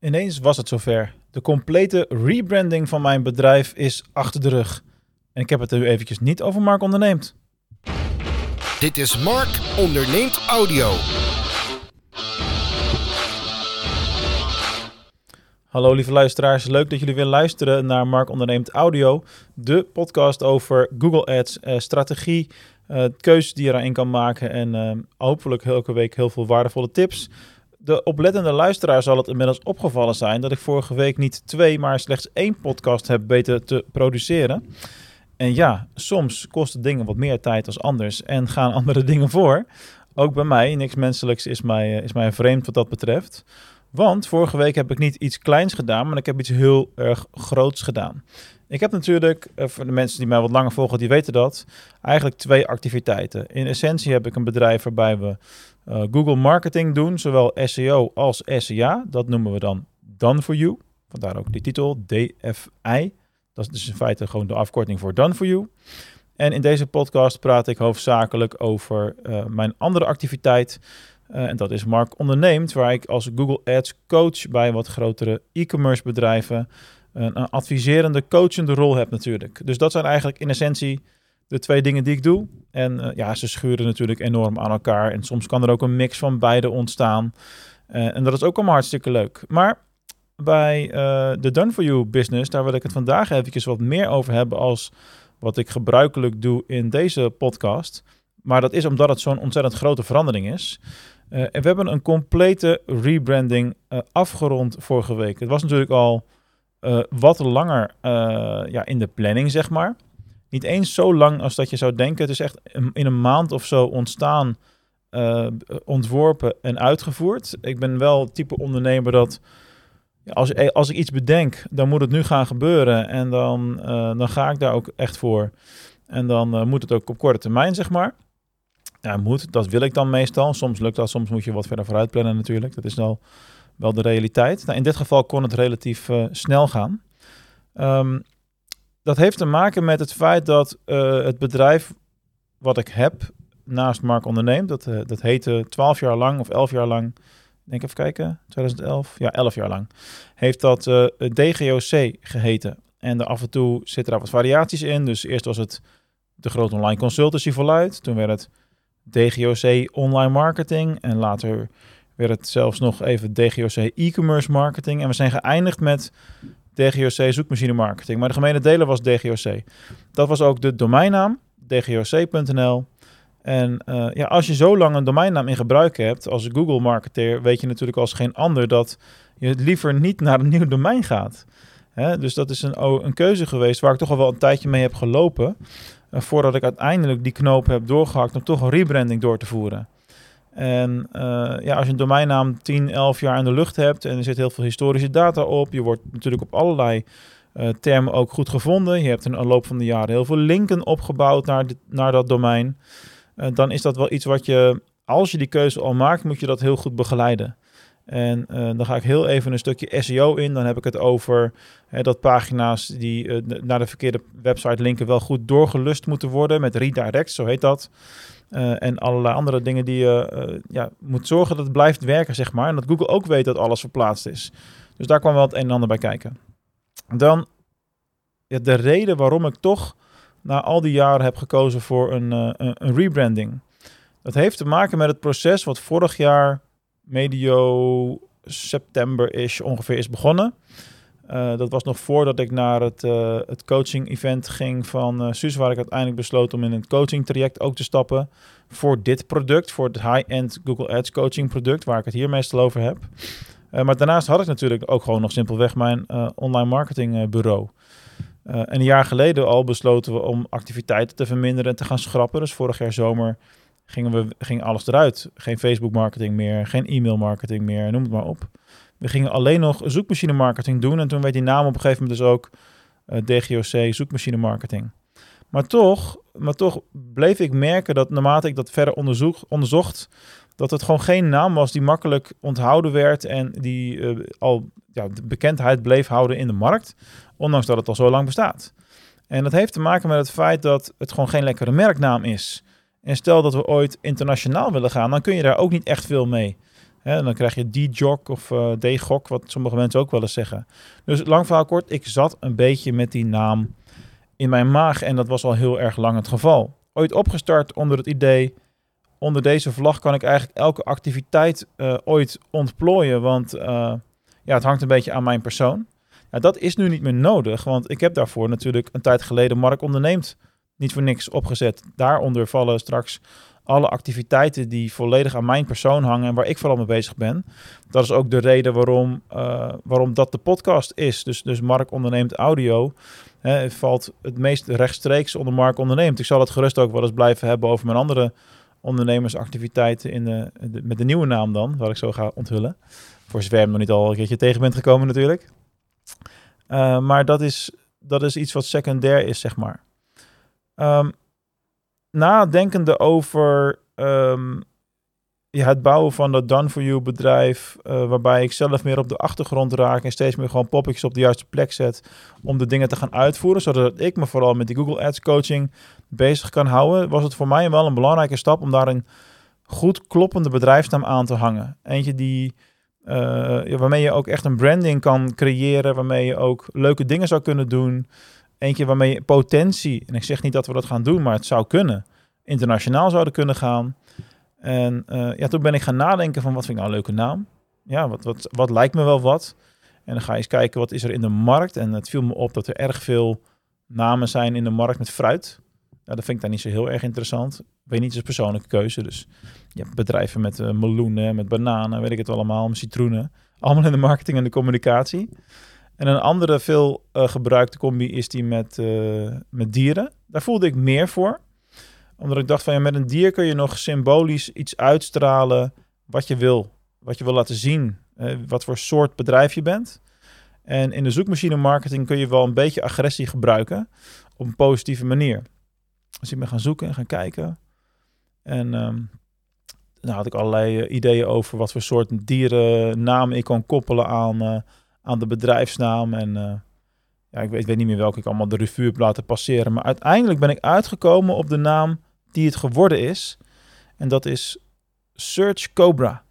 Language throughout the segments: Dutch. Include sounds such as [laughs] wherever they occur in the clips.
Ineens was het zover. De complete rebranding van mijn bedrijf is achter de rug. En ik heb het er nu eventjes niet over Mark Onderneemt. Dit is Mark Onderneemt Audio. Hallo lieve luisteraars, leuk dat jullie weer luisteren naar Mark Onderneemt Audio. De podcast over Google Ads, eh, strategie, eh, keuzes die je erin kan maken en eh, hopelijk elke week heel veel waardevolle tips. De oplettende luisteraar zal het inmiddels opgevallen zijn dat ik vorige week niet twee, maar slechts één podcast heb weten te produceren. En ja, soms kosten dingen wat meer tijd als anders en gaan [laughs] andere dingen voor. Ook bij mij, niks menselijks is mij, is mij vreemd wat dat betreft. Want vorige week heb ik niet iets kleins gedaan, maar ik heb iets heel erg groots gedaan. Ik heb natuurlijk, eh, voor de mensen die mij wat langer volgen, die weten dat, eigenlijk twee activiteiten. In essentie heb ik een bedrijf waarbij we uh, Google Marketing doen, zowel SEO als SEA. Dat noemen we dan Done For You. Vandaar ook die titel, DFI. Dat is dus in feite gewoon de afkorting voor Done For You. En in deze podcast praat ik hoofdzakelijk over uh, mijn andere activiteit. Uh, en dat is Mark Onderneemt, waar ik als Google Ads coach bij wat grotere e-commerce bedrijven een, een adviserende, coachende rol heb natuurlijk. Dus dat zijn eigenlijk in essentie de twee dingen die ik doe. En uh, ja, ze schuren natuurlijk enorm aan elkaar. En soms kan er ook een mix van beide ontstaan. Uh, en dat is ook allemaal hartstikke leuk. Maar bij uh, de Done For You business, daar wil ik het vandaag eventjes wat meer over hebben als wat ik gebruikelijk doe in deze podcast. Maar dat is omdat het zo'n ontzettend grote verandering is. En we hebben een complete rebranding afgerond vorige week. Het was natuurlijk al wat langer ja, in de planning, zeg maar. Niet eens zo lang als dat je zou denken. Het is echt in een maand of zo ontstaan, ontworpen en uitgevoerd. Ik ben wel type ondernemer dat als, als ik iets bedenk, dan moet het nu gaan gebeuren. En dan, dan ga ik daar ook echt voor. En dan moet het ook op korte termijn, zeg maar. Ja, moet. Dat wil ik dan meestal. Soms lukt dat, soms moet je wat verder vooruit plannen natuurlijk. Dat is wel, wel de realiteit. Nou, in dit geval kon het relatief snel gaan. Um, dat heeft te maken met het feit dat uh, het bedrijf wat ik heb naast Mark Onderneemt, dat, uh, dat heette 12 jaar lang of 11 jaar lang, denk even kijken, 2011, ja 11 jaar lang, heeft dat DGOC geheten. En af en toe zitten er wat variaties in. Dus eerst was het de grote online consultancy voluit. Toen werd het DGOC online marketing. En later werd het zelfs nog even DGOC e-commerce marketing. En we zijn geëindigd met DGOC zoekmachine marketing. Maar de gemene deler was DGOC. Dat was ook de domeinnaam, dgoc.nl. En uh, ja, als je zo lang een domeinnaam in gebruik hebt als Google marketeer, weet je natuurlijk als geen ander dat je liever niet naar een nieuw domein gaat. Hè? Dus dat is een, een keuze geweest waar ik toch al wel een tijdje mee heb gelopen. Uh, voordat ik uiteindelijk die knoop heb doorgehakt om toch een rebranding door te voeren. En uh, ja, als je een domeinnaam 10, 11 jaar in de lucht hebt en er zit heel veel historische data op, je wordt natuurlijk op allerlei uh, termen ook goed gevonden. Je hebt in de loop van de jaren heel veel linken opgebouwd naar, naar dat domein. dan is dat wel iets wat je, als je die keuze al maakt, moet je dat heel goed begeleiden. En dan ga ik heel even een stukje SEO in. Dan heb ik het over hè, dat pagina's die naar de verkeerde website linken wel goed doorgelust moeten worden met redirects, zo heet dat. Uh, en allerlei andere dingen die je ja, moet zorgen dat het blijft werken, zeg maar. En dat Google ook weet dat alles verplaatst is. Dus daar kwam wel het een en ander bij kijken. Dan ja, de reden waarom ik toch na al die jaren heb gekozen voor een, een, een rebranding. Dat heeft te maken met het proces wat vorig jaar medio september is ongeveer is begonnen. Uh, dat was nog voordat ik naar het, uh, het coaching-event ging van uh, waar ik uiteindelijk besloot om in een coaching-traject ook te stappen voor dit product, voor het high-end Google Ads coaching product, waar ik het hier meestal over heb. maar daarnaast had ik natuurlijk ook gewoon nog simpelweg mijn online marketing bureau. en een jaar geleden al besloten we om activiteiten te verminderen en te gaan schrappen. Dus vorig jaar zomer gingen we ging alles eruit. Geen Facebook marketing meer, geen e-mail marketing meer, noem het maar op. We gingen alleen nog zoekmachine marketing doen en toen werd die naam op een gegeven moment dus ook uh, DGOC zoekmachine marketing. Maar toch, maar toch bleef ik merken dat naarmate ik dat verder onderzoek, onderzocht, dat het gewoon geen naam was die makkelijk onthouden werd en die uh, al ja, de bekendheid bleef houden in de markt, ondanks dat het al zo lang bestaat. En dat heeft te maken met het feit dat het gewoon geen lekkere merknaam is. En stel dat we ooit internationaal willen gaan, dan kun je daar ook niet echt veel mee. En dan krijg je D-Jock of uh, D-Gok, wat sommige mensen ook wel eens zeggen. Dus lang verhaal kort, ik zat een beetje met die naam in mijn maag en dat was al heel erg lang het geval. Ooit opgestart onder het idee, onder deze vlag kan ik eigenlijk elke activiteit uh, ooit ontplooien, want uh, ja, het hangt een beetje aan mijn persoon. Ja, dat is nu niet meer nodig, want ik heb daarvoor natuurlijk een tijd geleden Mark Onderneemt niet voor niks opgezet. Daaronder vallen straks alle activiteiten die volledig aan mijn persoon hangen en waar ik vooral mee bezig ben. Dat is ook de reden waarom, uh, waarom dat de podcast is. Dus, dus Mark onderneemt audio. Hè, valt het meest rechtstreeks onder Mark onderneemt. Ik zal het gerust ook wel eens blijven hebben over mijn andere ondernemersactiviteiten in de, met de nieuwe naam dan, waar ik zo ga onthullen. Voor zover nog niet al een keertje tegen bent gekomen natuurlijk. Uh, maar dat is, dat is iets wat secundair is, zeg maar. Um, nadenkende over ja, het bouwen van dat done-for-you bedrijf, uh, waarbij ik zelf meer op de achtergrond raak en steeds meer gewoon poppetjes op de juiste plek zet om de dingen te gaan uitvoeren, zodat ik me vooral met die Google Ads coaching bezig kan houden, was het voor mij wel een belangrijke stap om daar een goed kloppende bedrijfsnaam aan te hangen. Eentje die, uh, waarmee je ook echt een branding kan creëren, waarmee je ook leuke dingen zou kunnen doen. Eentje waarmee je potentie, en ik zeg niet dat we dat gaan doen, maar het zou kunnen, internationaal zouden kunnen gaan. En uh, ja, toen ben ik gaan nadenken van wat vind ik nou een leuke naam? Ja, wat, wat, wat lijkt me wel wat? En dan ga je eens kijken wat is er in de markt. En het viel me op dat er erg veel namen zijn in de markt met fruit. Ja, dat vind ik daar niet zo heel erg interessant. Weet niet, het is persoonlijke keuze. Dus je hebt bedrijven met uh, meloenen, met bananen, weet ik het allemaal, met citroenen. Allemaal in de marketing en de communicatie. En een andere veel uh, gebruikte combi is die met, uh, met dieren. Daar voelde ik meer voor. Omdat ik dacht van ja, met een dier kun je nog symbolisch iets uitstralen wat je wil. Wat je wil laten zien. Uh, wat voor soort bedrijf je bent. En in de zoekmachine marketing kun je wel een beetje agressie gebruiken. Op een positieve manier. Dus ik ben gaan zoeken en gaan kijken. En um, dan had ik allerlei ideeën over wat voor soort dierennaam ik kon koppelen aan aan de bedrijfsnaam. En uh, ja, ik weet, weet, niet meer welke ik allemaal de revue heb laten passeren. Maar uiteindelijk ben ik uitgekomen op de naam die het geworden is. En dat is Search Cobra.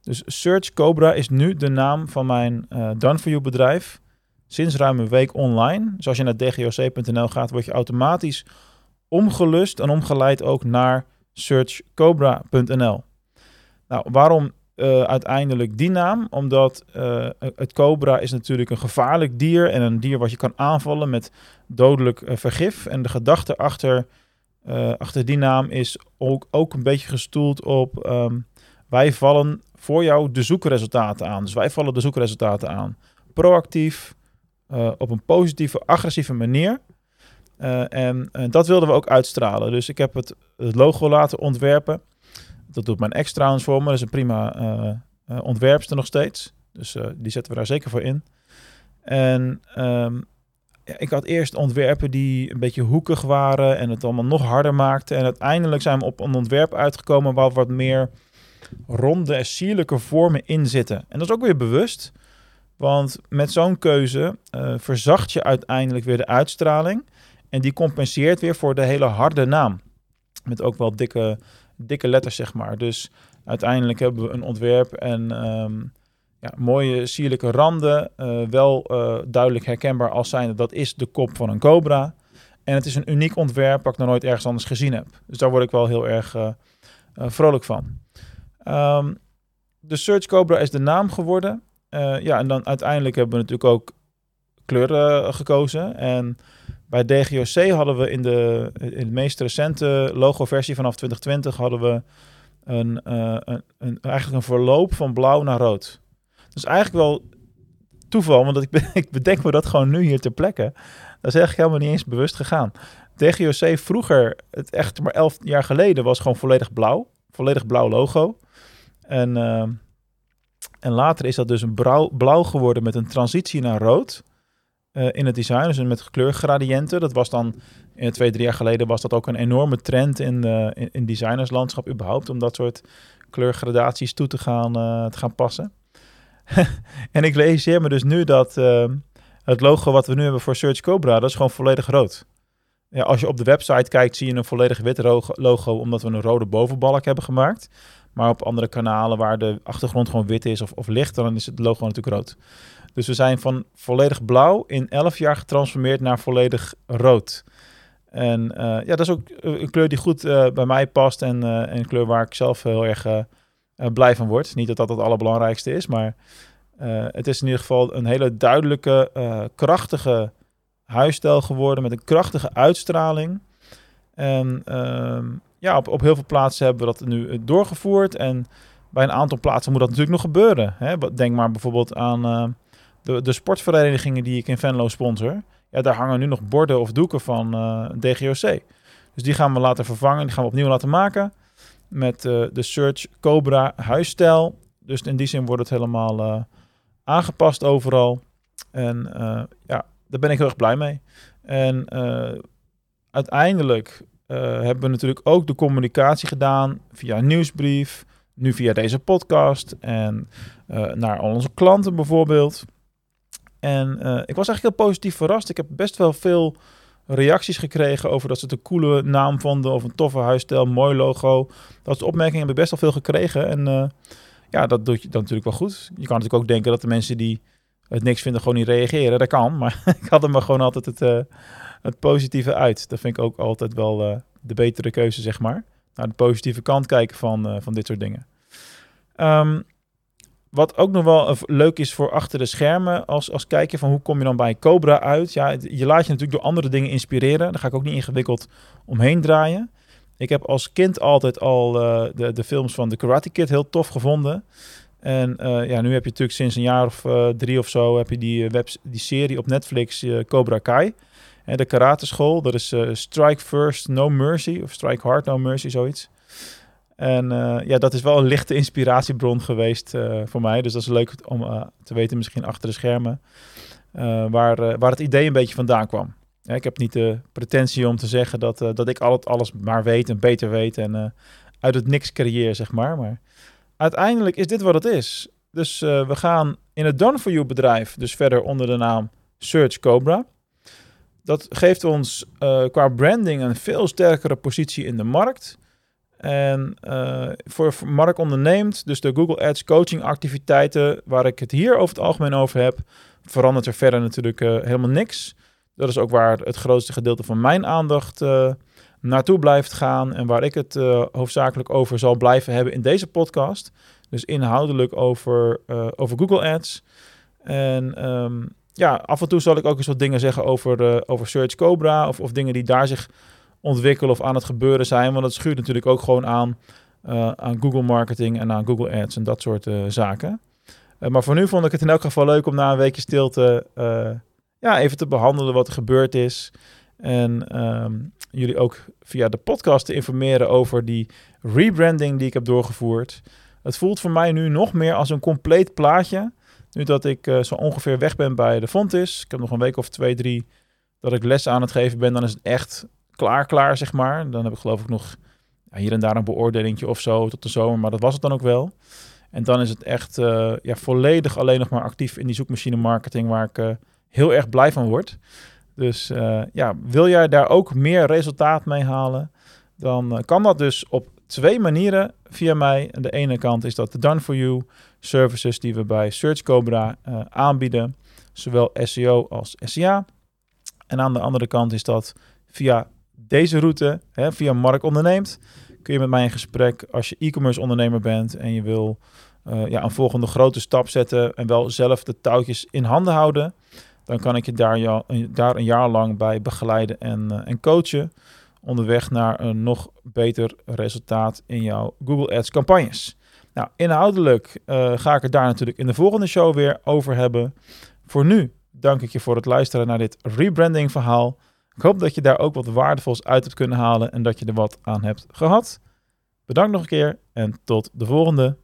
Dus Search Cobra is nu de naam van mijn uh, Done For You bedrijf. Sinds ruim een week online. Dus als je naar dgoc.nl gaat, word je automatisch omgelust en omgeleid ook naar searchcobra.nl. Nou, waarom uh, uiteindelijk die naam, omdat uh, het cobra is natuurlijk een gevaarlijk dier en een dier wat je kan aanvallen met dodelijk uh, vergif. En de gedachte achter, achter die naam is ook, ook een beetje gestoeld op um, wij vallen voor jou de zoekresultaten aan. Dus wij vallen de zoekresultaten aan. Proactief, op een positieve, agressieve manier. en dat wilden we ook uitstralen. Dus ik heb het logo laten ontwerpen. Dat doet mijn ex trouwens voor me. Dat is een prima uh, ontwerpster nog steeds. Dus uh, die zetten we daar zeker voor in. En ja, ik had eerst ontwerpen die een beetje hoekig waren en het allemaal nog harder maakten. En uiteindelijk zijn we op een ontwerp uitgekomen waar wat meer ronde en sierlijke vormen in zitten. En dat is ook weer bewust. Want met zo'n keuze uh, verzacht je uiteindelijk weer de uitstraling. En die compenseert weer voor de hele harde naam. Met ook wel dikke dikke letters, zeg maar. Dus uiteindelijk hebben we een ontwerp en um, ja, mooie sierlijke randen. Uh, wel uh, duidelijk herkenbaar als zijnde dat is de kop van een cobra. En het is een uniek ontwerp wat ik nog nooit ergens anders gezien heb. Dus daar word ik wel heel erg uh, vrolijk van. Um, de Search Cobra is de naam geworden. ja, en dan uiteindelijk hebben we natuurlijk ook kleuren gekozen. En bij DGOC hadden we in de, in de meest recente logo-versie vanaf 2020 hadden we een, uh, een, een, eigenlijk een verloop van blauw naar rood. Dus eigenlijk wel toeval, want ik, [laughs] ik bedenk me dat gewoon nu hier ter plekke. Dat is eigenlijk helemaal niet eens bewust gegaan. DGOC vroeger, het echt maar elf jaar geleden, was gewoon volledig blauw. Volledig blauw logo. En, uh, en later is dat dus een blauw geworden met een transitie naar rood. Uh, in het design, dus met kleurgradiënten. Dat was dan uh, twee, drie jaar geleden was dat ook een enorme trend in, uh, in, designerslandschap überhaupt, om dat soort kleurgradaties toe te gaan, te gaan passen. [laughs] en ik realiseer me dus nu dat het logo wat we nu hebben voor Search Cobra, dat is gewoon volledig rood. Ja, als je op de website kijkt, zie je een volledig wit logo, omdat we een rode bovenbalk hebben gemaakt. Maar op andere kanalen waar de achtergrond gewoon wit is of, of licht, dan is het logo natuurlijk rood. Dus we zijn van volledig blauw in 11 jaar getransformeerd naar volledig rood. En uh, ja, dat is ook een kleur die goed uh, bij mij past en, en een kleur waar ik zelf heel erg blij van word. Niet dat dat het allerbelangrijkste is, maar het is in ieder geval een hele duidelijke, krachtige huisstijl geworden met een krachtige uitstraling. En ehm, ja, op, op heel veel plaatsen hebben we dat nu doorgevoerd. En bij een aantal plaatsen moet dat natuurlijk nog gebeuren. Hè? Denk maar bijvoorbeeld aan de, de sportverenigingen die ik in Venlo sponsor. Ja, daar hangen nu nog borden of doeken van eh, DGOC. Dus die gaan we laten vervangen. Die gaan we opnieuw laten maken. Met uh, de Search Cobra huisstijl. Dus in die zin wordt het helemaal uh, aangepast overal. En ja, daar ben ik heel erg blij mee. En uiteindelijk hebben we natuurlijk ook de communicatie gedaan via een nieuwsbrief. Nu via deze podcast en naar al onze klanten bijvoorbeeld. En uh, ik was eigenlijk heel positief verrast. Ik heb best wel veel reacties gekregen over dat ze het een coole naam vonden of een toffe huisstijl, mooi logo. Dat soort opmerkingen heb ik best wel veel gekregen. En uh, ja, dat doet je dan natuurlijk wel goed. Je kan natuurlijk ook denken dat de mensen die het niks vinden gewoon niet reageren. Dat kan, maar [laughs] ik had er maar gewoon altijd het, uh, het positieve uit. Dat vind ik ook altijd wel de betere keuze, zeg maar. Naar de positieve kant kijken van, van dit soort dingen. Um, wat ook nog wel leuk is voor achter de schermen, als, als kijken van hoe kom je dan bij Cobra uit. Ja, je laat je natuurlijk door andere dingen inspireren. Daar ga ik ook niet ingewikkeld omheen draaien. Ik heb als kind altijd al uh, de, de films van The Karate Kid heel tof gevonden. En uh, ja, nu heb je natuurlijk sinds een jaar of uh, drie of zo heb je die, web, die serie op Netflix Cobra Kai. En de karate school, dat is Strike First No Mercy of Strike Hard No Mercy, zoiets. En uh, ja, dat is wel een lichte inspiratiebron geweest uh, voor mij. Dus dat is leuk om uh, te weten, misschien achter de schermen, waar, waar het idee een beetje vandaan kwam. Ik heb niet de pretentie om te zeggen dat, dat ik al alles maar weet en beter weet en uit het niks creëer, zeg maar. Maar uiteindelijk is dit wat het is. Dus we gaan in het Done For You bedrijf dus verder onder de naam Search Cobra. Dat geeft ons qua branding een veel sterkere positie in de markt. En uh, voor Mark onderneemt, dus de Google Ads coaching activiteiten, waar ik het hier over het algemeen over heb, verandert er verder natuurlijk uh, helemaal niks. Dat is ook waar het grootste gedeelte van mijn aandacht uh, naartoe blijft gaan en waar ik het hoofdzakelijk over zal blijven hebben in deze podcast. Dus inhoudelijk over, over Google Ads. En um, ja, af en toe zal ik ook eens wat dingen zeggen over, over Search Cobra of, of dingen die daar zich ontwikkelen of aan het gebeuren zijn. Want het schuurt natuurlijk ook gewoon aan, uh, aan Google marketing en aan Google Ads en dat soort uh, zaken. Uh, maar voor nu vond ik het in elk geval leuk om na een weekje stilte ja, even te behandelen wat er gebeurd is. En um, jullie ook via de podcast te informeren over die rebranding die ik heb doorgevoerd. Het voelt voor mij nu nog meer als een compleet plaatje. Nu dat ik zo ongeveer weg ben bij de Fontis. Ik heb nog een week of twee, drie dat ik les aan het geven ben. Dan is het echt klaar, klaar, zeg maar. Dan heb ik geloof ik nog hier en daar een beoordelingje of zo tot de zomer, maar dat was het dan ook wel. En dan is het echt uh, ja, volledig alleen nog maar actief in die zoekmachine marketing, waar ik uh, heel erg blij van word. Dus uh, ja, wil jij daar ook meer resultaat mee halen, dan kan dat dus op twee manieren via mij. Aan de ene kant is dat de Done For You services die we bij Search Cobra aanbieden, zowel SEO als SEA. En aan de andere kant is dat via deze route hè, via Mark onderneemt, kun je met mij in gesprek als je e-commerce ondernemer bent en je wil uh, ja, een volgende grote stap zetten en wel zelf de touwtjes in handen houden. Dan kan ik je daar, jou, daar een jaar lang bij begeleiden en, uh, en coachen. Onderweg naar een nog beter resultaat in jouw Google Ads campagnes. Nou, inhoudelijk ga ik het daar natuurlijk in de volgende show weer over hebben. Voor nu dank ik je voor het luisteren naar dit rebranding verhaal. Ik hoop dat je daar ook wat waardevols uit hebt kunnen halen en dat je er wat aan hebt gehad. Bedankt nog een keer en tot de volgende.